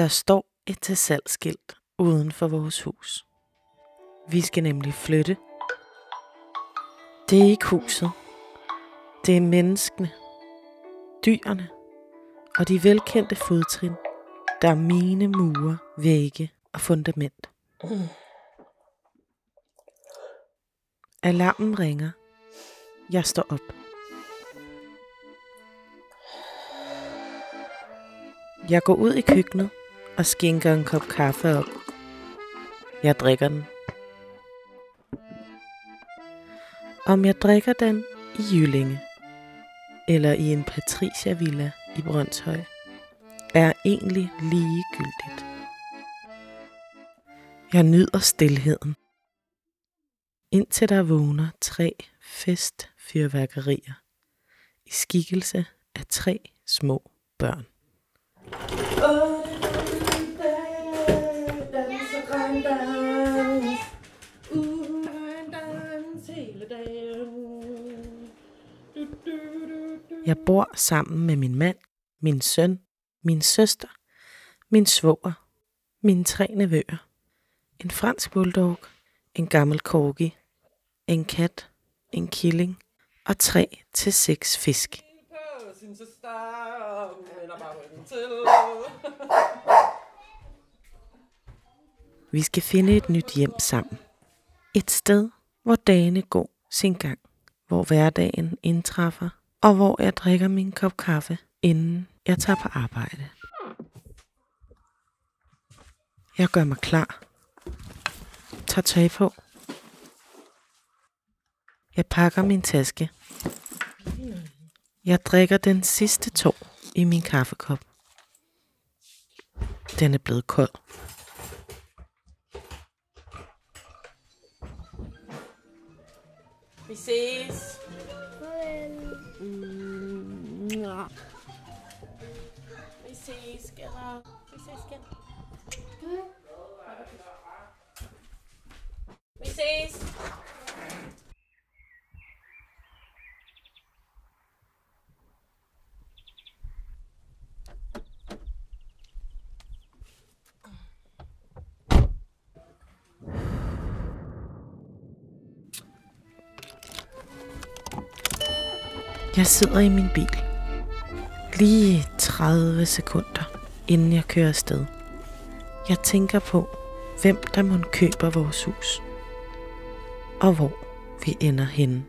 Der står et til salgsskilt uden for vores hus. Vi skal nemlig flytte. Det er ikke huset. Det er menneskene, dyrene og de velkendte fodtrin, der er mine mure, vægge og fundament. Alarmen ringer. Jeg står op. Jeg går ud i køkkenet og skænker en kop kaffe op. Jeg drikker den. Om jeg drikker den i Jyllinge eller i en Patricia Villa i Brøndshøj, er egentlig ligegyldigt. Jeg nyder stilheden. Indtil der vågner tre festfyrværkerier i skikkelse af tre små børn. Jeg bor sammen med min mand, min søn, min søster, min svoger, mine tre nevøer, en fransk bulldog, en gammel corgi, en kat, en killing og tre til seks fisk. Vi skal finde et nyt hjem sammen. Et sted, hvor dagene går sin gang, hvor hverdagen indtræffer, og hvor jeg drikker min kop kaffe, inden jeg tager på arbejde. Jeg gør mig klar. Tager tøj på. Jeg pakker min taske. Jeg drikker den sidste tår i min kaffekop. Den er blevet kold. Mrs. Well. Mrs. Get out. Mrs. Get out. Jeg sidder i min bil. Lige 30 sekunder, inden jeg kører afsted. Jeg tænker på, hvem der må køber vores hus. Og hvor vi ender henne.